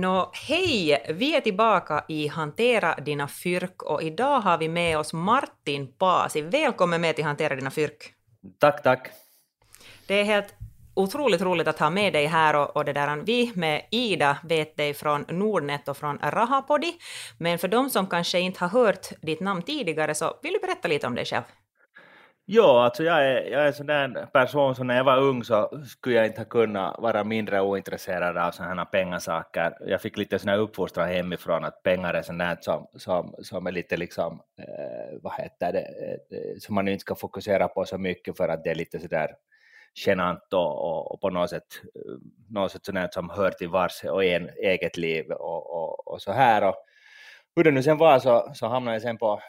Nå, hej! Vi är tillbaka i Hantera dina fyrk och idag har vi med oss Martin Pasi. Välkommen med till Hantera dina fyrk. Tack, tack. Det är helt otroligt roligt att ha med dig här och, och det där. Vi med Ida vet dig från Nordnet och från Rahapodi, men för de som kanske inte har hört ditt namn tidigare så vill du berätta lite om dig själv? Ja, alltså jag är, jag är en sån där person som när jag var ung så skulle jag inte ha kunnat vara mindre ointresserad av sådana här pengasaker. Jag fick lite sån här uppfostran hemifrån att pengar är sånt där som, som, som är lite liksom, eh, vad heter det, eh, som man inte ska fokusera på så mycket för att det är lite sådär genant och, och, och, på något sätt, något sätt sådant som hör till vars och en eget liv och, och, och så här. Och hur det nu sen var så, så hamnade jag sen på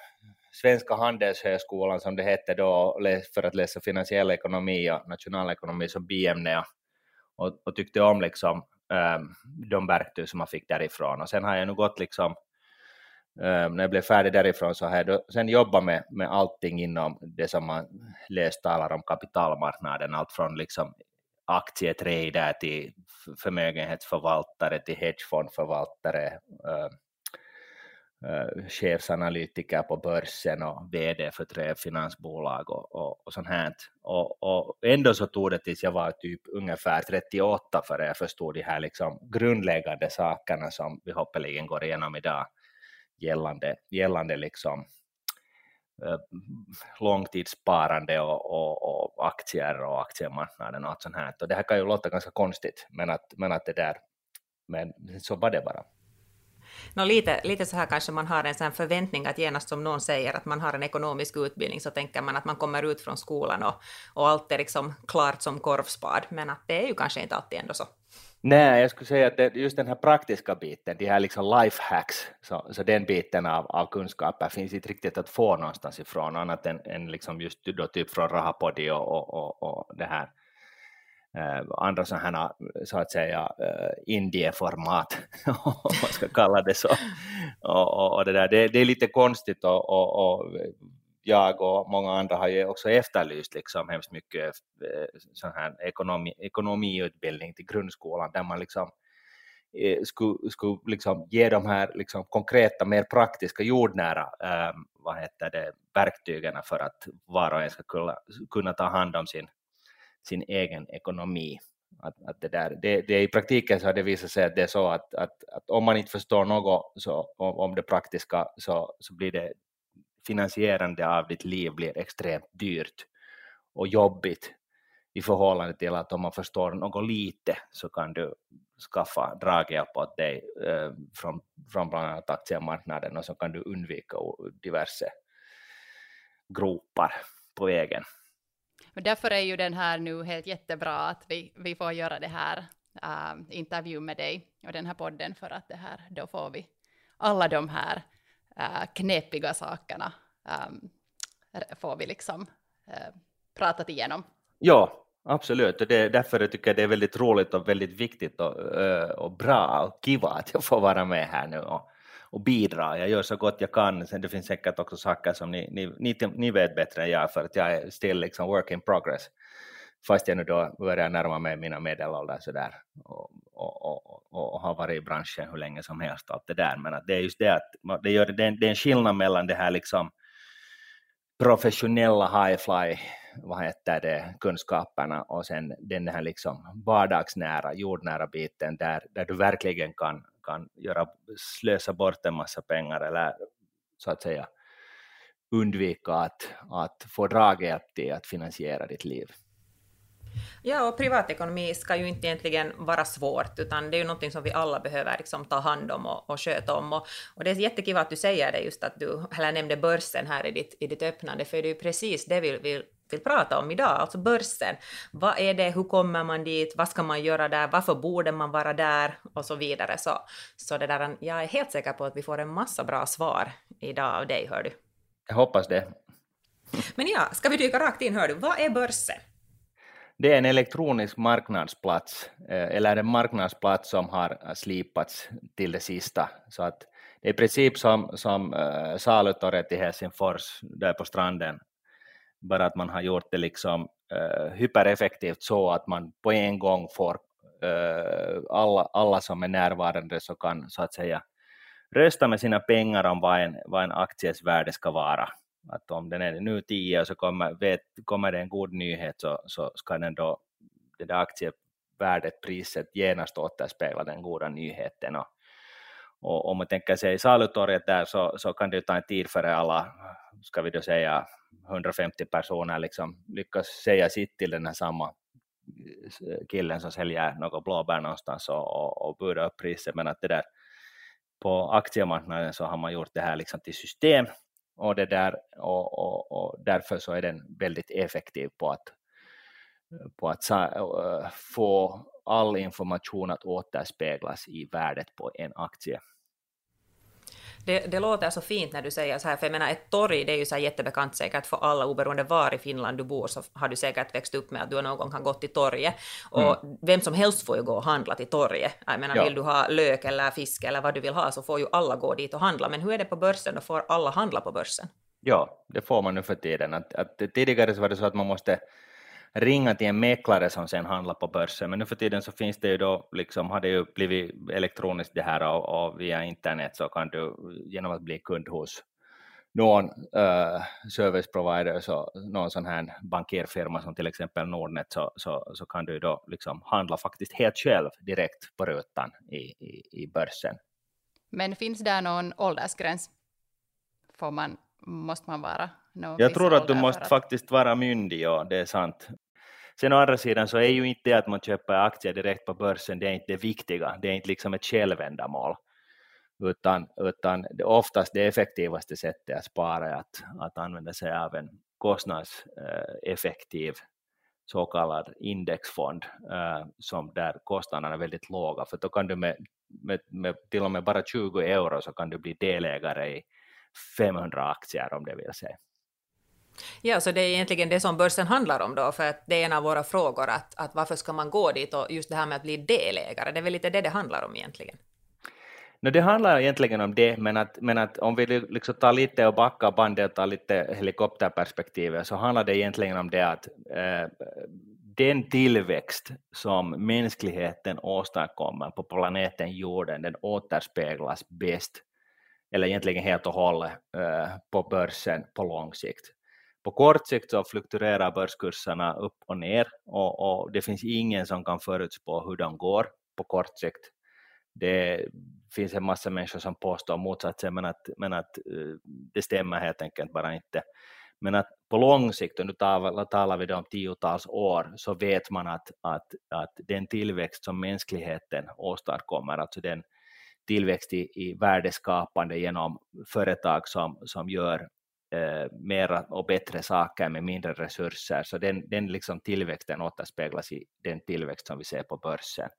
Svenska Handelshögskolan som det hette då för att läsa finansiell ekonomi och nationalekonomi som biämne och, och tyckte om liksom um, de verktyg som man fick därifrån. Och sen har jag nu gått liksom um, när jag blev färdig därifrån så har jag då, sen jobbat med, med allting inom det som man läst talar om kapitalmarknaden, allt från liksom aktietrader till förmögenhetsförvaltare till hedgefondförvaltare, uh, eh, chefsanalytiker på börsen och vd för tre finansbolag och, och, och sånt här. Och, och ändå så tog det tills jag var typ ungefär 38 för jag förstod de här liksom grundläggande sakerna som vi hoppeligen går igenom idag gällande, gällande liksom eh, långtidssparande och, och, och, aktier och aktiemarknaden och allt sånt här. Och det här kan ju låta ganska konstigt, men att, men att det där, men så var det bara. No, lite, lite så här kanske man har en sån förväntning att genast som någon säger att man har en ekonomisk utbildning så tänker man att man kommer ut från skolan och, och allt är liksom klart som korvspad, men att det är ju kanske inte alltid ändå så. Nej, jag skulle säga att det, just den här praktiska biten, de här liksom life hacks, så, så den biten av, av kunskaper finns inte riktigt att få någonstans ifrån, annat än, än liksom just då typ från Rahapodi och, och, och, och det här Äh, andra sådana eh, så att säga eh, indieformat, om man ska kalla det så. Och, och, och det, där, det, det, är lite konstigt och, och, och, jag och många andra har ju också efterlyst liksom hemskt mycket eh, sån här ekonomi, ekonomiutbildning till grundskolan där man liksom skulle, skulle liksom ge de här liksom konkreta, mer praktiska, jordnära eh, vad heter det, verktygen för att var och en ska kunna, kunna ta hand om sin sin egen ekonomi. Att, att det, där, det, det, I praktiken så har det visat sig att det är så att, att, att om man inte förstår något så, om, om det praktiska så, så blir det finansierande av ditt liv blir extremt dyrt och jobbigt i förhållande till att om man förstår något lite så kan du skaffa draghjälp åt dig eh, från, från bland annat aktiemarknaden och så kan du undvika diverse gropar på vägen. Och därför är ju den här nu helt jättebra att vi, vi får göra det här äh, uh, intervju med dig och den här podden för att det här, då får vi alla de här uh, knepiga sakerna um, får vi liksom uh, pratat igenom. Ja, absolut. Och det, därför tycker jag det är väldigt roligt och väldigt viktigt och, och bra och kiva att jag får vara med här nu och, och bidra. Jag gör så gott jag kan. Sen det finns säkert också saker som ni, ni, ni, ni vet bättre än jag för att jag är still liksom work in progress. Fast jag nu då börjar närma mig mina medelåldrar sådär och, och, och, och, har varit i branschen hur länge som helst allt det där. Men att det är just det att det, gör, det, är, det är en skillnad mellan det här liksom professionella high fly vad heter det, kunskaperna och sen den här liksom vardagsnära, jordnära biten där, där du verkligen kan kan göra, slösa bort en massa pengar eller så att säga undvika att, att få draghjälp till att finansiera ditt liv. Ja, och privatekonomi ska ju inte egentligen vara svårt, utan det är ju någonting som vi alla behöver liksom ta hand om och, och sköta om. Och, och det är jättekul att du säger det, just att du eller nämnde börsen här i ditt, i ditt öppnande, för det är ju precis det vi vill vill prata om idag, alltså börsen. Vad är det, hur kommer man dit, vad ska man göra där, varför borde man vara där och så vidare. Så, så det där, jag är helt säker på att vi får en massa bra svar idag av dig, hör du. Jag hoppas det. Men ja, ska vi dyka rakt in, hör du, vad är börsen? Det är en elektronisk marknadsplats, eh, eller en marknadsplats som har slipats till det sista. Så att det är i princip som, som uh, salutorget i Helsingfors, där på stranden, bara att man har gjort det liksom uh, hypereffektivt så att man på en gång får uh, alla, alla som är närvarande så kan så att säga rösta med sina pengar om vad en, vad en akties värde ska vara. Att om den är nu 10 och så kommer, vet, kommer det en god nyhet så, så ska den då, det där aktievärdet, priset genast återspegla den goda nyheten. Och, och om man tänker sig salutorget där så, så kan det ju ta en tid före alla, ska vi då säga 150 personer liksom lyckas säga sitt till den här samma killen som säljer något blåbär någonstans och, och, och buda upp priset, men att det där på aktiemarknaden så har man gjort det här liksom till system och, det där, och, och, och därför så är den väldigt effektiv på att, på att få all information att återspeglas i värdet på en aktie. Det, det, låter så fint när du säger så här, för jag menar ett torg det är ju så här jättebekant säkert för alla, oberoende var i Finland du bor så har du säkert växt upp med att du någon gång har gått till torget. Och mm. vem som helst får ju gå och handla till torget. Jag menar, ja. vill du ha lök eller fisk eller vad du vill ha så får ju alla gå dit och handla. Men hur är det på börsen, då får alla handla på börsen? Ja, det får man nu för tiden. Att, att tidigare så var det så att man måste ringa till en mäklare som sen handlar på börsen, men nu för tiden så finns det ju då, liksom, har det ju blivit elektroniskt det här och, och via internet så kan du genom att bli kund hos någon uh, service provider, så någon sån här bankerfirma som till exempel Nordnet, så, så, så kan du då liksom handla faktiskt helt själv direkt på rutan i, i, i börsen. Men finns det någon åldersgräns? Får man, måste man vara jag tror att du måste att... faktiskt vara myndig, ja, det är sant. Sen å andra sidan så är ju inte det att man köper aktier direkt på börsen, det är inte det viktiga, det är inte liksom ett självändamål, utan, utan det oftast det effektivaste sättet att spara är att, att använda sig av en kostnadseffektiv så kallad indexfond uh, som där kostnaderna är väldigt låga, för då kan du med, med, med till och med bara 20 euro så kan du bli delägare i 500 aktier om det vill säga. Ja, så det är egentligen det som börsen handlar om då, för att det är en av våra frågor, att, att varför ska man gå dit och just det här med att bli delägare, det är väl lite det det handlar om egentligen. No, det handlar egentligen om det, men att, men att om vi liksom tar lite och backar bandet och tar lite helikopterperspektivet så handlar det egentligen om det att eh, den tillväxt som mänskligheten åstadkommer på planeten jorden, den återspeglas bäst, eller egentligen helt och hållet, eh, på börsen på lång sikt på kort sikt så fluktuerar börskurserna upp och ner och, och, det finns ingen som kan förutspå hur de går på kort sikt. Det finns en massa människor som påstår motsatsen men att, men att eh, det stämmer helt enkelt bara inte. Men att på lång sikt, och nu talar vi om tiotals år, så vet man att, att, att den tillväxt som mänskligheten åstadkommer, alltså den tillväxt i, i värdeskapande genom företag som, som gör eh, mera och bättre saker med mindre resurser, så den, den liksom tillväxten återspeglas i den tillväxt som vi ser på börsen.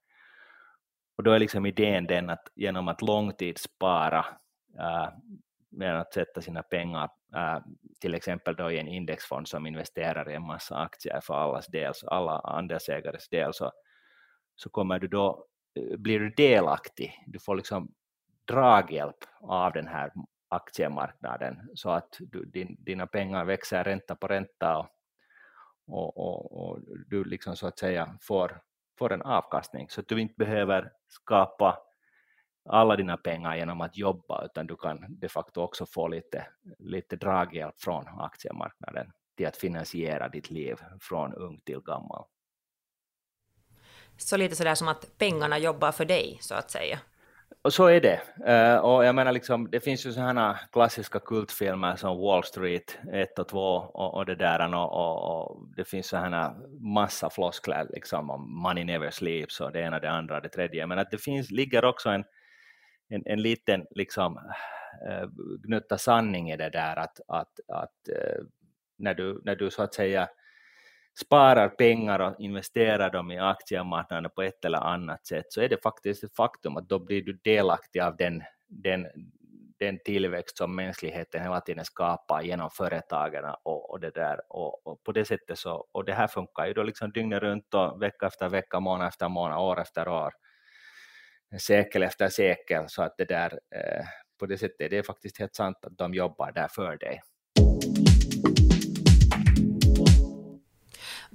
Och då är liksom idén den att genom att långtidsspara äh, att sätta sina pengar äh, till exempel då i en indexfond som investerar i en massa aktier för allas del, alla andelsägares del, så, så kommer du då, eh, blir du delaktig, du får liksom draghjälp av den här aktiemarknaden så att du, din, dina pengar växer ränta på ränta och, och, och, och, du liksom så att säga får, får en avkastning så att du inte behöver skapa alla dina pengar genom att jobba utan du kan de facto också få lite, lite draghjälp från aktiemarknaden till att finansiera ditt liv från ung till gammal. Så lite sådär som att pengarna jobbar för dig så att säga? Och så är det. Uh, och jag menar liksom, det finns ju sådana klassiska kultfilmer som Wall Street 1 och 2 och, och det där och, och, och det finns sådana massa floskler liksom om money never sleeps och det ena, det andra, det tredje. Men att det finns, ligger också en, en, en liten liksom uh, gnutta sanning i det där att, att, att uh, när, du, när du så att säga sparar pengar och investerar dem i aktiemarknaden på ett eller annat sätt så är det faktiskt ett faktum att då blir du delaktig av den, den, den tillväxt som mänskligheten hela tiden skapar genom företagen och, och det där och, och, på det sättet så, och det här funkar ju då liksom dygnet runt och vecka efter vecka, månad efter månad, år efter år, sekel efter sekel så att det där eh, på det sättet är det faktiskt helt sant att de jobbar där för dig.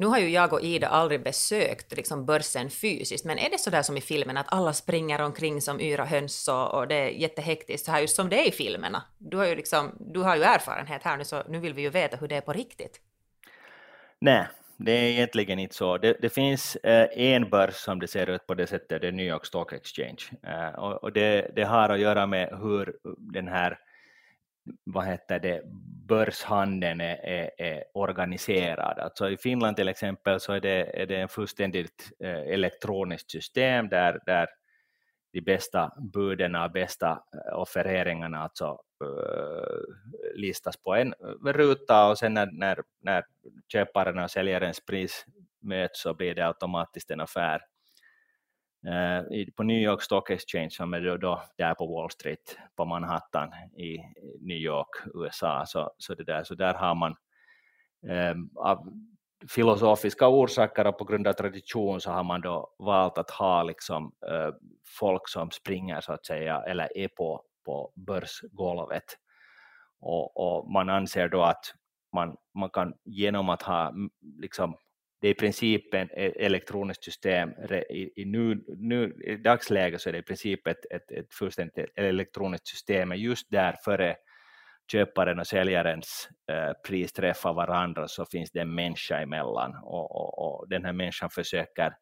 Nu har ju jag och Ida aldrig besökt liksom börsen fysiskt, men är det så där som i filmen att alla springer omkring som yra höns och, och det är jättehektiskt så här just som det är i filmerna? Du har ju liksom, du har ju erfarenhet här nu så nu vill vi ju veta hur det är på riktigt. Nej, det är egentligen inte så. Det, det finns eh, en börs som det ser ut på det sättet, det är New York Stock Exchange. Eh, och, och det, det, har att göra med hur den här vad heter det, börshandeln är, är, är, organiserad. Alltså I Finland till exempel så är det, är det en fullständigt eh, elektroniskt system där, där de bästa buden och bästa eh, offereringarna alltså uh, listas på en ruta och sen när, när, när köparen och säljarens pris möts så blir det automatiskt en affär. Eh, på New York Stock Exchange som är då, då där på Wall Street på Manhattan i New York, USA, så, så, det där, så där har man ehm, av filosofiska orsaker och på grund av tradition så har man då valt att ha liksom, eh, folk som springer så att säga eller är på, på börsgolvet. Och, och man anser då att man, man kan genom att ha liksom, det är i princip ett e, elektroniskt system, i, i, nu, nu, i dagsläget så är det i princip ett, ett, ett fullständigt elektroniskt system, men just där före köparen och säljarens eh, pris träffar varandra så finns det en människa emellan och, och, och den här människan försöker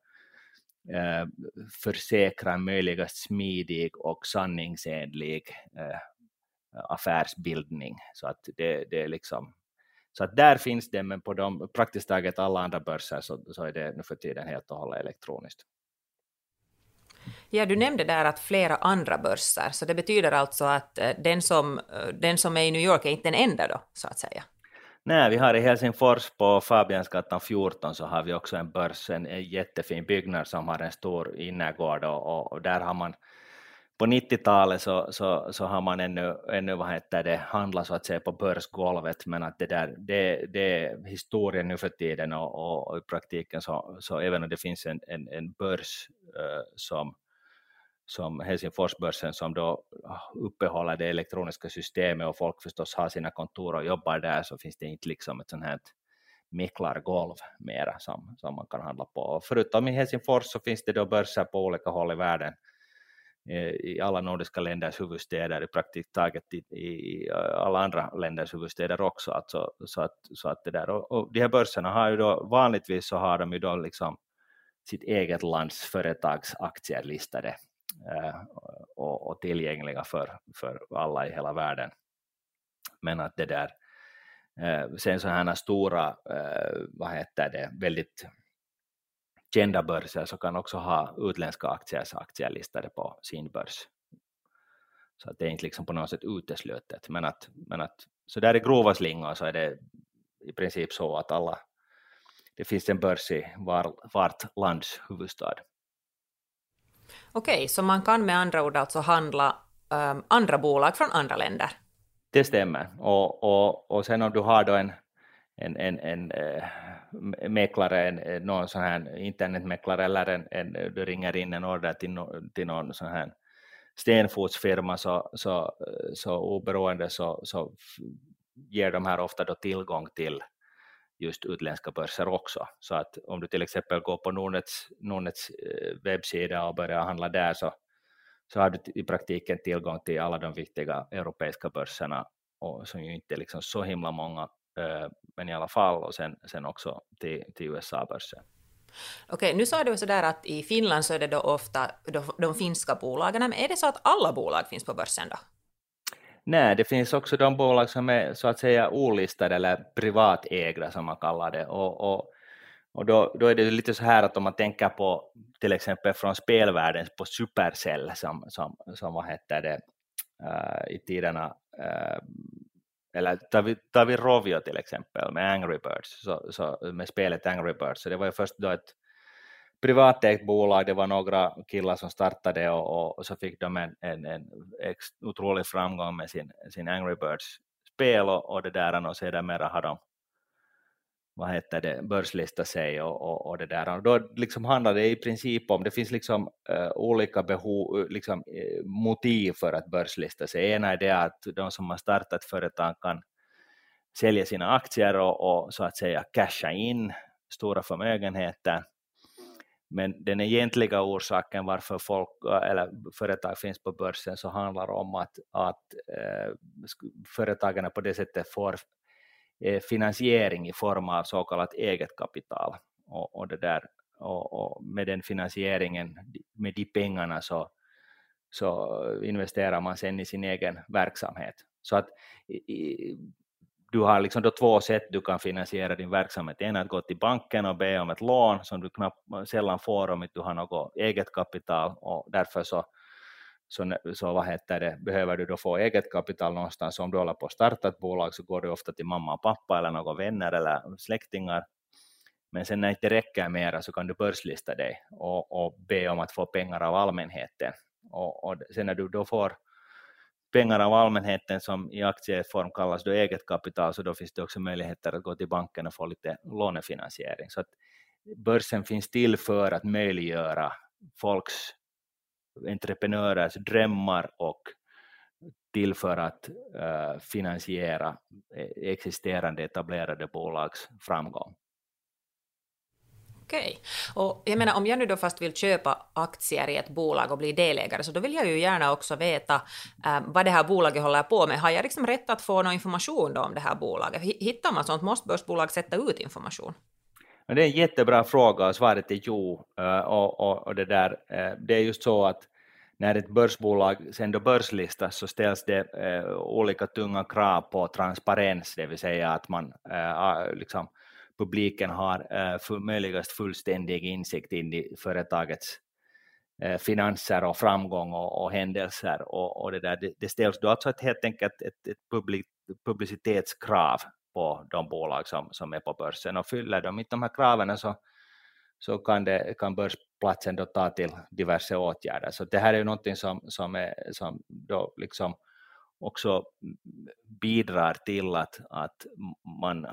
eh, försäkra en möjligast smidig och sanningsenlig eh, affärsbildning. Så att det, det är liksom så att där finns det, men på de, praktiskt taget alla andra börser så, så är det nu för tiden helt och hållet elektroniskt. Ja, du nämnde där att flera andra börser, så det betyder alltså att eh, den som, eh, den som är i New York är inte den enda då, så att säga? Nej, vi har i Helsingfors på Fabiansgatan 14 så har vi också en börs, en, en jättefin byggnad som har en stor innergård och, och där har man på 90-talet så, så, så har man ännu, ännu vad heter det, handlat så att säga på börsgolvet, men att det, där, det, det är historien nu för tiden och, och, och i praktiken så, så även om det finns en, en, en börs uh, som, som Helsingforsbörsen som då ah, uppehåller det elektroniska systemet och folk förstås har sina kontor och jobbar där så finns det inte liksom ett sånt här mäklargolv mera som, som man kan handla på. Och förutom i Helsingfors så finns det då börser på olika håll i världen i alla nordiska länders huvudstäder, i praktiskt taget i, i alla andra länders huvudstäder också. Alltså, så, att, så att det där. Och, och de här börserna har ju då, vanligtvis så har de ju då liksom sitt eget lands företagsaktier listade eh, och, och, tillgängliga för, för alla i hela världen. Men att det där, eh, sen så här stora, eh, vad heter det, väldigt kända börser så kan också ha utländska aktiers aktier listade på sin börs. Så att det är inte liksom på något sätt uteslutet. Men att, men att så där i grova slingor så är det i princip så att alla, det finns en börs i var, vart lands huvudstad. Okej, så man kan med andra ord alltså handla um, andra bolag från andra länder? Det stämmer. Och, och, och sen om du har då en, en, en, en eh, mäklare, en, eh, någon sån här internetmäklare eller en, en, du ringer in en order till, no, till någon sån här stenfotsfirma så, så, eh, så oberoende så, så ger de här ofta då tillgång till just utländska börser också. Så att om du till exempel går på Nordnets, Nordnets webbsida och börjar handla där så, så har du i praktiken tillgång till alla de viktiga europeiska börserna och som ju inte är liksom så himla många men i alla fall, och sen, sen också till, till USA-börsen. Okej, nu sa du sådär att i Finland så är det då ofta de, de finska bolagen, men är det så att alla bolag finns på börsen då? Nej, det finns också de bolag som är så att säga olistade eller privatägda som man kallar det. Och, och, och då, då är det lite så här att om man tänker på till exempel från spelvärlden på Supercell som, som, som vad heter det, uh, i tiderna uh, eller tar vi, tar vi Rovio till exempel med Angry Birds, så, så, med spelet Angry Birds, så det var ju först då ett privatägt bolag, det var några killar som startade och, och så fick de en, en, en otrolig framgång med sin, sin Angry Birds-spel och, och det där. Och sedermera har de vad heter det, börslista sig och, och, och, det där. Och då liksom handlar det i princip om, det finns liksom uh, olika behov, eh, liksom, uh, motiv för att börslista sig. Ena är det att de som har startat företag kan sälja sina aktier och, och så att säga casha in stora förmögenheter. Men den egentliga orsaken varför folk, eller företag finns på börsen så handlar om att, att eh, företagen på det sättet får Eh, finansiering i form av så kallat eget kapital. Och, och, det där, och, och med den finansieringen, med de pengarna så, så investerar man sen i sin egen verksamhet. Så att i, du har liksom då två sätt du kan finansiera din verksamhet. En är att gå till banken och be om ett lån som du knappt, sällan får om inte du har något eget kapital och därför så, så, så vad heter det, behöver du då få eget kapital någonstans. Om du håller på att starta ett bolag så går du ofta till mamma och pappa eller några vänner eller släktingar. Men sen när det inte räcker mera så kan du börslista dig och, och be om att få pengar av allmänheten. Och, och sen när du då får pengar av allmänheten som i aktieform kallas då eget kapital, så då finns det också möjligheter att gå till banken och få lite lånefinansiering. Så att börsen finns till för att möjliggöra folks entreprenörers drömmar och till för att uh, finansiera e-, existerande etablerade bolags framgång. Okej. Och jag menar, om jag nu då fast vill köpa aktier i ett bolag och bli delägare, så då vill jag ju gärna också veta eh, vad det här bolaget håller på med. Har jag liksom rätt att få någon information om det här bolaget? Hittar man sånt måste börsbolag sätta ut information. Det är en jättebra fråga och svaret är jo. Eh, och, och, och, det, där, eh, det är just så att när ett börsbolag sen då börslistas så ställs det eh, olika tunga krav på transparens, det vill säga att man liksom, publiken har möjligast fullständig insikt in i företagets finanser och framgång och, och händelser och, och det, där, det, det ställs då alltså ett, helt enkelt ett, ett publik, publicitetskrav på de bolag som, som är på börsen och fyller de inte de här kraven så, så kan, det, kan börsplatsen då ta till diverse åtgärder. Så det här är ju någonting som, som, är, som då liksom också bidrar till att, att man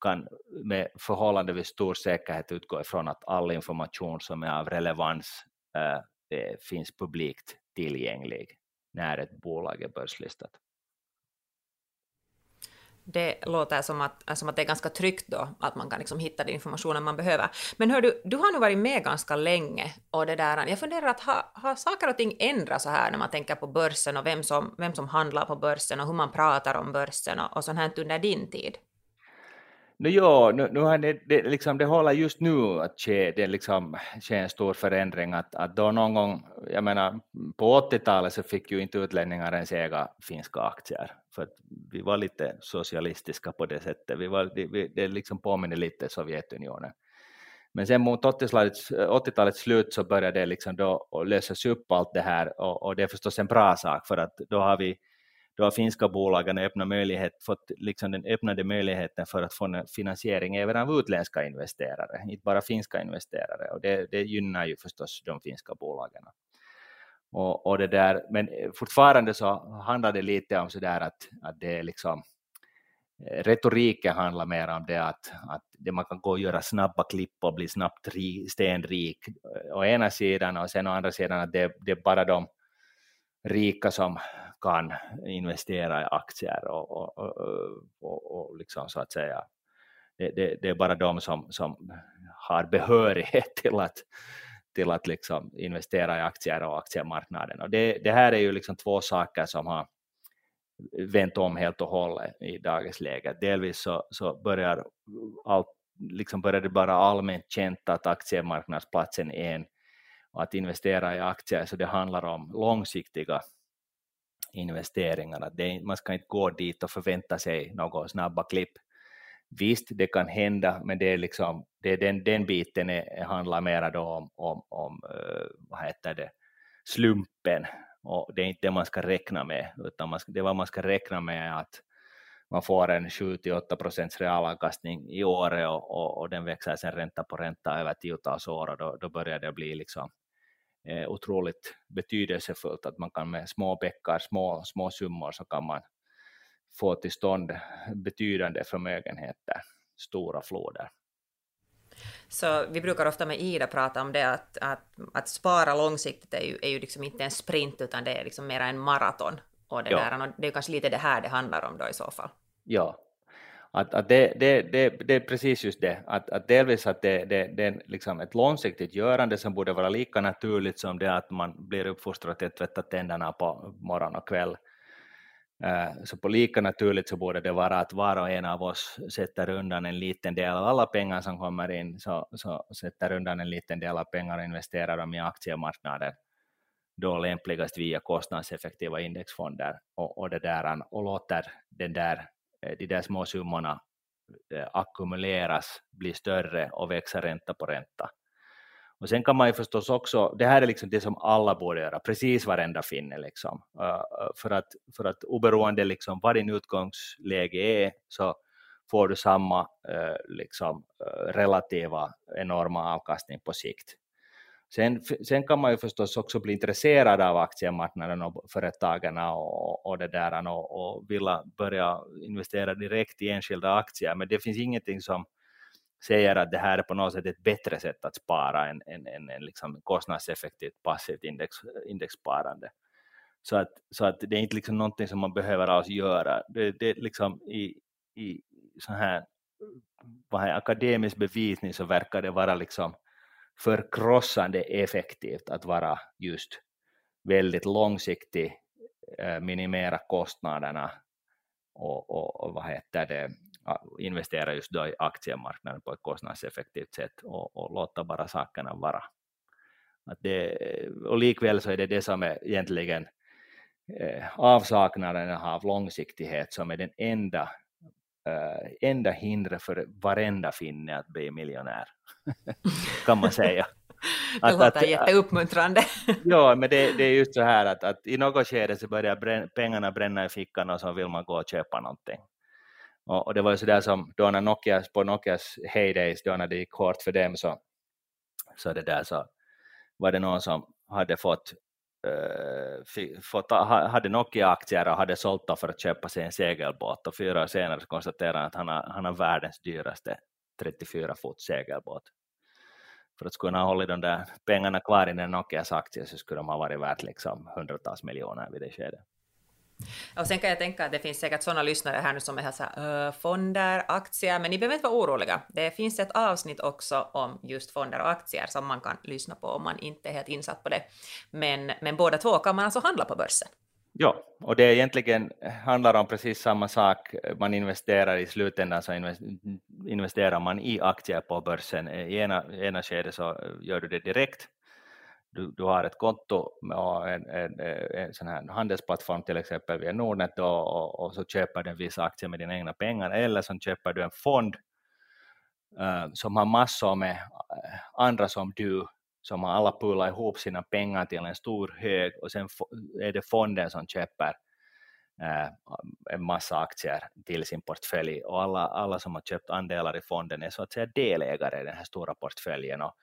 kan med förhållandevis stor säkerhet utgå ifrån att all information som är av relevans äh, finns publikt tillgänglig när ett bolag är börslistat det låter som att, alltså, som att det är ganska tryggt då, att man kan liksom hitta den informationen man behöver. Men hör du, du har nu varit med ganska länge och det där, jag funderar att har, ha saker och ting ändrats så här när man tänker på börsen och vem som, vem som handlar på börsen och hur man pratar om börsen och, och sånt här under din tid? No, jo, nu, nu har det, det, liksom, det håller just nu att ske, det liksom, ske en stor förändring. Att, att då någon gång, jag menar, på 80-talet så fick ju inte utlänningar ens äga finska aktier, för att vi var lite socialistiska på det sättet. Vi var, det, det liksom påminner lite Sovjetunionen. Men sen mot 80-talets, 80-talets slut så började det liksom då lösas upp allt det här och, och det är förstås en bra sak för att då har vi då har finska bolagen öppnat möjlighet, fått liksom den öppnade möjligheten för att få finansiering även av utländska investerare, inte bara finska investerare, och det, det gynnar ju förstås de finska bolagen. Och, och det där, men eh, fortfarande så handlar det lite om sådär att, att det är liksom eh, retoriken handlar mer om det att, att det man kan gå och göra snabba klipp och bli snabbt stenrik eh, å ena sidan och sen å andra sidan att det, det är bara de rika som kan investera i aktier och, och, och, och liksom så att säga det, det, det, är bara de som, som har behörighet till att, till att liksom investera i aktier och aktiemarknaden. Och det, det här är ju liksom två saker som har vänt om helt och hållet i dagens läge. Delvis så, så börjar, allt, liksom börjar det bara allmänt känt att aktiemarknadsplatsen är en och att investera i aktier, så det handlar om långsiktiga investeringar. Det, man ska inte gå dit och förvänta sig några snabba klipp. Visst, det kan hända, men det är liksom, det är den, den biten är, handlar mer då om, om, om eh, vad heter det, slumpen och det är inte det man ska räkna med, utan man ska, det vad man ska räkna med är att, man får en 7-8 procents realavkastning i året och, och, och, den växer sen ränta på ränta över tiotals år och då, då börjar det bli liksom eh, otroligt betydelsefullt att man kan med små bäckar, små, små summor så kan man få till stånd betydande förmögenheter, stora floder. Så vi brukar ofta med Ida prata om det att, att, att spara långsiktigt är ju, är ju liksom inte en sprint utan det är liksom mera en maraton. Och det, ja. där, och det är kanske lite det här det handlar om då i så fall. Ja, att, att det, det, det, det är precis just det, att, att delvis att det, det, det är liksom ett långsiktigt görande som borde vara lika naturligt som det att man blir uppfostrad till att tvätta tänderna på morgon och kväll. Eh, så på lika naturligt så borde det vara att var och en av oss sätter undan en liten del av alla pengar som kommer in, så, så sätter undan en liten del av pengar och investerar dem i aktiemarknaden, då lämpligast via kostnadseffektiva indexfonder och, och, det där, och låter den där, Eh, de där små summorna eh, ackumuleras, blir större och växer ränta på ränta. Och sen kan man ju förstås också, det här är liksom det som alla borde göra, precis varenda finne, liksom. Eh, för, att, för att oberoende liksom vad din utgångsläge är, så får du samma liksom, relativa enorma avkastning på sikt. Sen, sen kan man ju förstås också bli intresserad av aktiemarknaden och företagen och, och det där och, och vilja börja investera direkt i enskilda aktier, men det finns ingenting som säger att det här är på något sätt ett bättre sätt att spara än, än, än, än liksom kostnadseffektivt passivt index, indexsparande. Så att, så att det är inte liksom någonting som man behöver alls göra. Det, det liksom i, i så här, vad här, akademisk bevisning så verkar det vara liksom förkrossande effektivt att vara just väldigt långsiktig, eh, minimera kostnaderna och, och, och vad heter det, investera just då i aktiemarknaden på ett kostnadseffektivt sätt och, och låta bara sakerna vara. Att det, och likväl så är det det som är egentligen eh, avsaknaden av långsiktighet som är den enda, eh, enda hindret för varenda finne att bli miljonär, kan man säga. det låter att, jätteuppmuntrande. ja, men det, det, är just så här att, att i något skede så börjar brän, pengarna bränna i fickan och så vill man gå och köpa någonting. Och, och det var ju sådär som då när Nokia, på Nokias heydays, då när det gick hårt för dem, så, så det där så var det någon som hade fått, Eh, fått hade Nokia-aktier och hade sålt dem för att köpa sig en segelbåt och fyra år senare konstaterade han att han har, han har världens dyraste 34 fot segelbåt. För att skulle han ha hållit de där pengarna kvar i den Nokias aktier så skulle de ha varit värt liksom hundratals miljoner vid det skedet. Och sen kan jag tänka att det finns säkert sådana lyssnare här nu som är här så här, fonder, aktier, men ni behöver inte vara oroliga. Det finns ett avsnitt också om just fonder och aktier som man kan lyssna på om man inte är helt insatt på det. Men, men båda två kan man alltså handla på börsen. Ja, och det egentligen handlar om precis samma sak. Man investerar i slutändan så investerar man i aktier på börsen. I ena, ena skedet så gör du det direkt du, du har ett konto och en, en, en sån här handelsplattform till exempel via Nordnet och, och, och, så köper du en viss aktie med dina egna pengar eller så köper du en fond uh, som har massor med eh, andra som du som har alla pullat ihop sina pengar till en stor hög och sen är det fonden som köper uh, en massa aktier till sin portfölj och alla, alla som har köpt andelar i fonden är så att säga delägare i den här stora portföljen och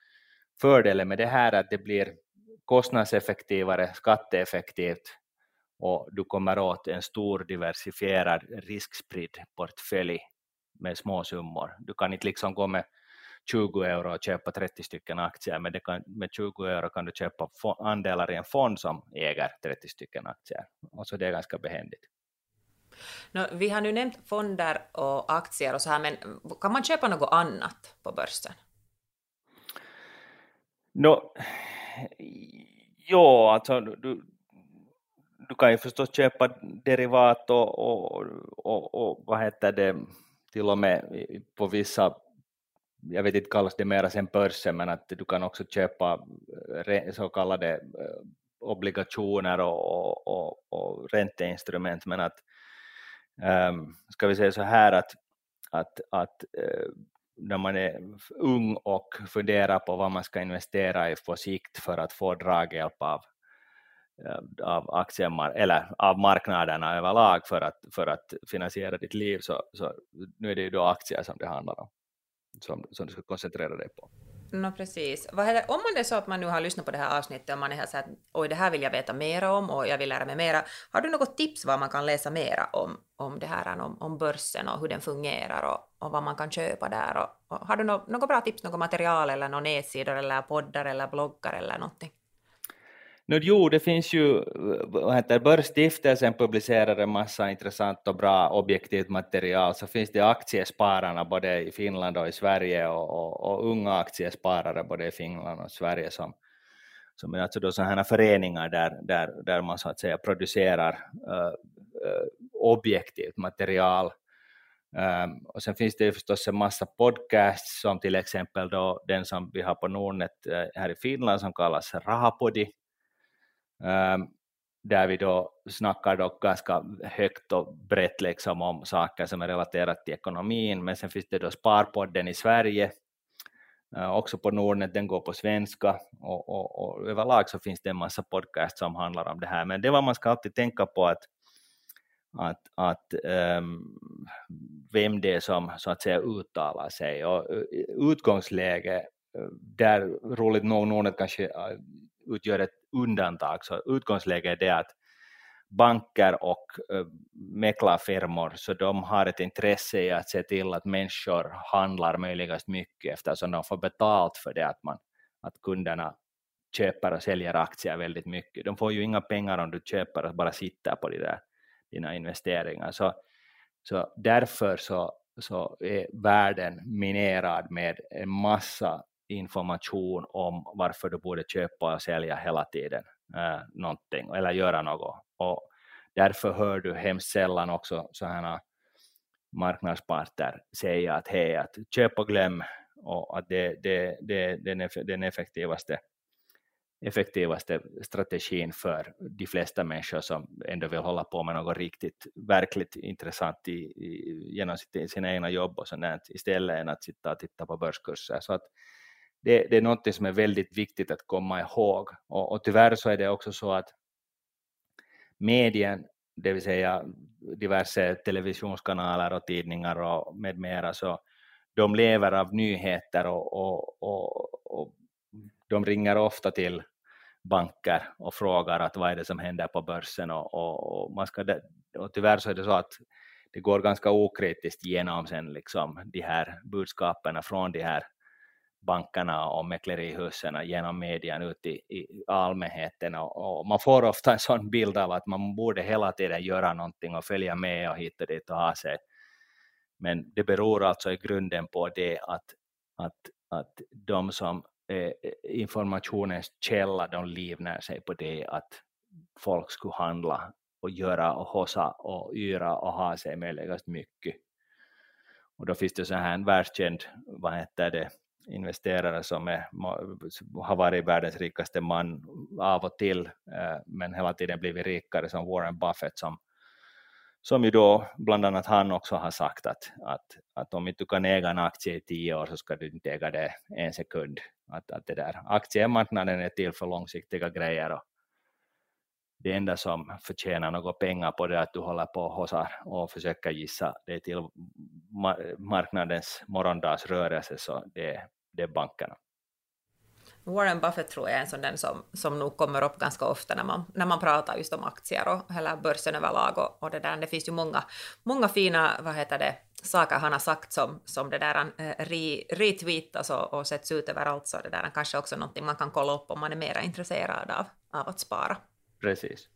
fördelen med det här är att det blir kostnadseffektivare, skatteeffektivt och du kommer åt en stor diversifierad riskspridd portfölj med små summor. Du kan inte liksom gå med 20 euro och köpa 30 stycken aktier, men kan, med 20 euro kan du köpa andelar i en fond som äger 30 stycken aktier. Och så det är ganska behändigt. No, vi har nu nämnt fonder och aktier och så här, men kan man köpa något annat på börsen? No, Eh, ja, alltså du, du kan ju förstås köpa derivat och, och, och, och vad heter det, till och med på vissa, jag vet inte kallas det mera sen börsen, men att du kan också köpa eh, så kallade eh, obligationer och, och, och och ränteinstrument, men att um, ehm, ska vi säga så här att, att, att när man är ung och funderar på vad man ska investera i på sikt för att få draghjälp av, eh, av aktiemar eller av marknaderna överlag för att, för att finansiera ditt liv så, så nu är det ju då aktier som det handlar om som, som du ska koncentrera dig på. No, precis. Vad heter, om man är så att man nu har lyssnat på det här avsnittet och man är här så att oj, det här vill jag veta mera om och jag vill lära mig mera. Har du något tips vad man kan läsa mera om, om det här, om, om börsen och hur den fungerar och, och vad man kan köpa där? Och, och har du något, något bra tips, något material eller några nätsidor eller poddar eller bloggar eller någonting? Nu, jo, det finns ju, vad heter Börsstiftelsen publicerar en massa intressant och bra objektivt material, så finns det aktiespararna både i Finland och i Sverige och, och, och unga aktiesparare både i Finland och Sverige som, som är alltså då sådana föreningar där, där, där man så att säga producerar uh, uh, objektivt material. Um, och sen finns det ju förstås en massa podcasts som till exempel då den som vi har på Nordnet uh, här i Finland som kallas Rahapodi, Ehm, där vi då snackar då ganska högt och brett liksom om saker som är relaterat till ekonomin, men sen finns det då Sparpodden i Sverige, eh, också på Nordnet, den går på svenska och, och, och, överlag så finns det en massa podcast som handlar om det här, men det var man ska alltid tänka på att att, att um, vem det är som så att säga uttalar sig. Och eh, utgångsläge eh, där roligt nog Nordnet kanske utgör ett undantag. Så utgångsläget är det att banker och eh, mäklarfirmor, så de har ett intresse i att se till att människor handlar möjligast mycket eftersom de får betalt för det att, man, att kunderna köper och säljer aktier väldigt mycket. De får ju inga pengar om du köper och bara sitter på de där, dina investeringar. Så, så därför så, så är världen minerad med en massa information om varför du borde köpa och sälja hela tiden eh, någonting eller göra något. Och därför hör du hemskt sällan också sådana marknadsparter säga att hej, att köp och glöm och att det, det, det, det är den effektivaste, effektivaste strategin för de flesta människor som ändå vill hålla på med något riktigt, verkligt intressant i, i, genom sitt, sina egna jobb och sånt istället än att sitta och titta på börskurser. Så att det, det är något som är väldigt viktigt att komma ihåg. Och, och tyvärr så är det också så att medien, det vill säga diverse televisionskanaler och tidningar och med mera, så de lever av nyheter och, och, och, och de ringer ofta till banker och frågar att vad är det som händer på börsen och, och, och, man ska, och tyvärr så är det så att det går ganska okritiskt genom sen liksom de här budskapen från de här bankerna och mäklerihusen genom medien ut i, i allmänheten och, och, man får ofta en sån bild av att man borde hela tiden göra någonting och följa med och hitta dit och ha sig. Men det beror alltså i grunden på det att, att, att de som är informationens källa, de livnär sig på det att folk skulle handla och göra och hossa och yra och ha sig möjligast mycket. Och då finns det så här en världskänd, vad heter det, investerare som är, har varit världens rikaste man av och till, eh, men hela tiden blivit rikare som Warren Buffett som, som ju då bland annat han också har sagt att, att, att om inte du kan äga en aktie i tio år så ska du inte äga det en sekund. Att, att det där. Aktiemarknaden är till för långsiktiga grejer och det enda som förtjänar några pengar på det är att du håller på och hosar och försöker gissa det till marknadens morgondagsrörelse så det, det är bankerna. Warren Buffett tror jag är en sån den som, som nog kommer upp ganska ofta när man, när man pratar just om aktier och hela börsen överlag och, och det där. Det finns ju många, många fina, vad heter det, saker han har sagt som, som det där äh, retweetas och, och sätts ut överallt så det där kanske också någonting man kan kolla upp om man är mer intresserad av, av att spara. Precis.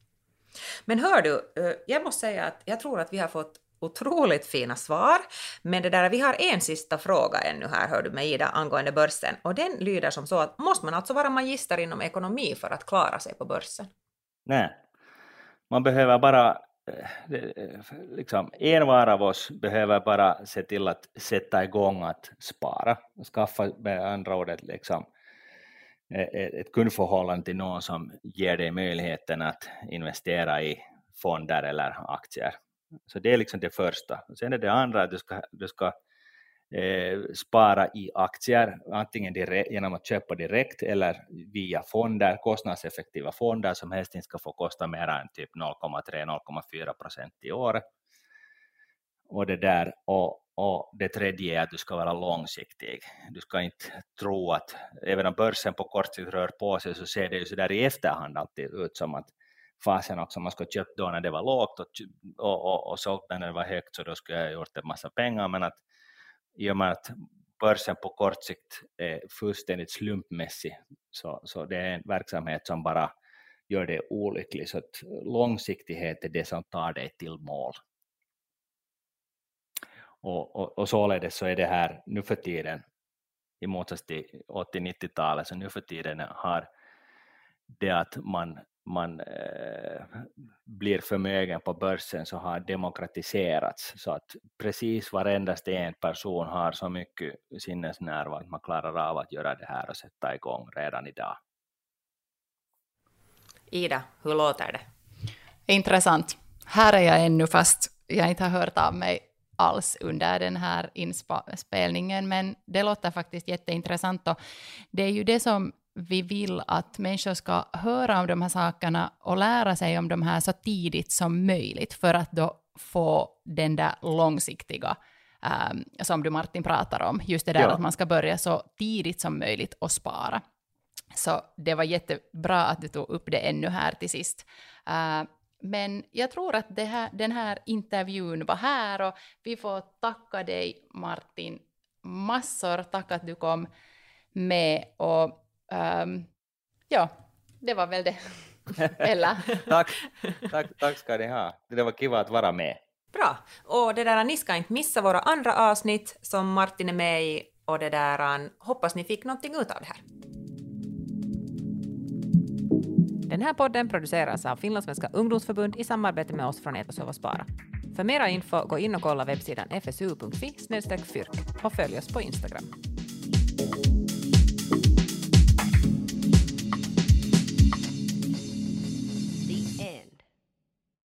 Men hör du, eh, jag måste säga att jag tror att vi har fått otroligt fina svar. Men det där, vi har en sista fråga ännu här, hör du med Ida, angående börsen. Och den lyder som så att måste man alltså vara magister inom ekonomi för att klara sig på börsen? Nej, man behöver bara eh, eh, liksom, en var av oss behöver bara se till att sätta igång att spara, skaffa med andra ordet liksom, eh, ett kundförhållande till någon som ger dig möjligheten att investera i fonder eller aktier så det är liksom det första. Och sen är det andra att du ska, du ska eh, spara i aktier, antingen direkt, genom att köpa direkt eller via fonder, kostnadseffektiva fonder som helst inte ska få kosta mer än typ 0,3-0,4 procent i år. Och det där, och, och det tredje är att du ska vara långsiktig. Du ska inte tro att, även om börsen på kort sikt rör på sig så ser det ju så där i efterhand alltid ut som att fasen också, man skulle köpt då när det var lågt och, och, och, och sålt när det var högt så då skulle jag gjort en massa pengar men att i och med att börsen på kort sikt är fullständigt slumpmässig så, så det är en verksamhet som bara gör det olycklig så att långsiktighet är det som tar dig till mål. Och, och, och således så är det här nu för tiden i motsats till 80-90-talet så nu för tiden har det att man man eh, blir förmögen på börsen så har demokratiserats så att precis varendaste en person har så mycket sinnesnärvaro att man klarar av att göra det här och sätta igång redan idag. Ida, hur låter det? Intressant. Här är jag ännu fast jag inte har hört av mig alls under den här inspelningen, men det låter faktiskt jätteintressant och det är ju det som vi vill att människor ska höra om de här sakerna och lära sig om de här så tidigt som möjligt för att då få den där långsiktiga um, som du Martin pratar om, just det där ja. att man ska börja så tidigt som möjligt och spara. Så det var jättebra att du tog upp det ännu här till sist. Uh, men jag tror att här, den här intervjun var här och vi får tacka dig Martin massor. Tack att du kom med och Um, ja, det var väl det. Eller? tack, tack, tack ska ni ha. Det var kiva att vara med. Bra. Och det där, ni ska inte missa våra andra avsnitt som Martin är med i och det där, hoppas ni fick någonting ut av det här. Den här podden produceras av Finlandssvenska ungdomsförbund i samarbete med oss från Etasova Spara. För mera info, gå in och kolla webbsidan fsu.fi fyrk och följ oss på Instagram.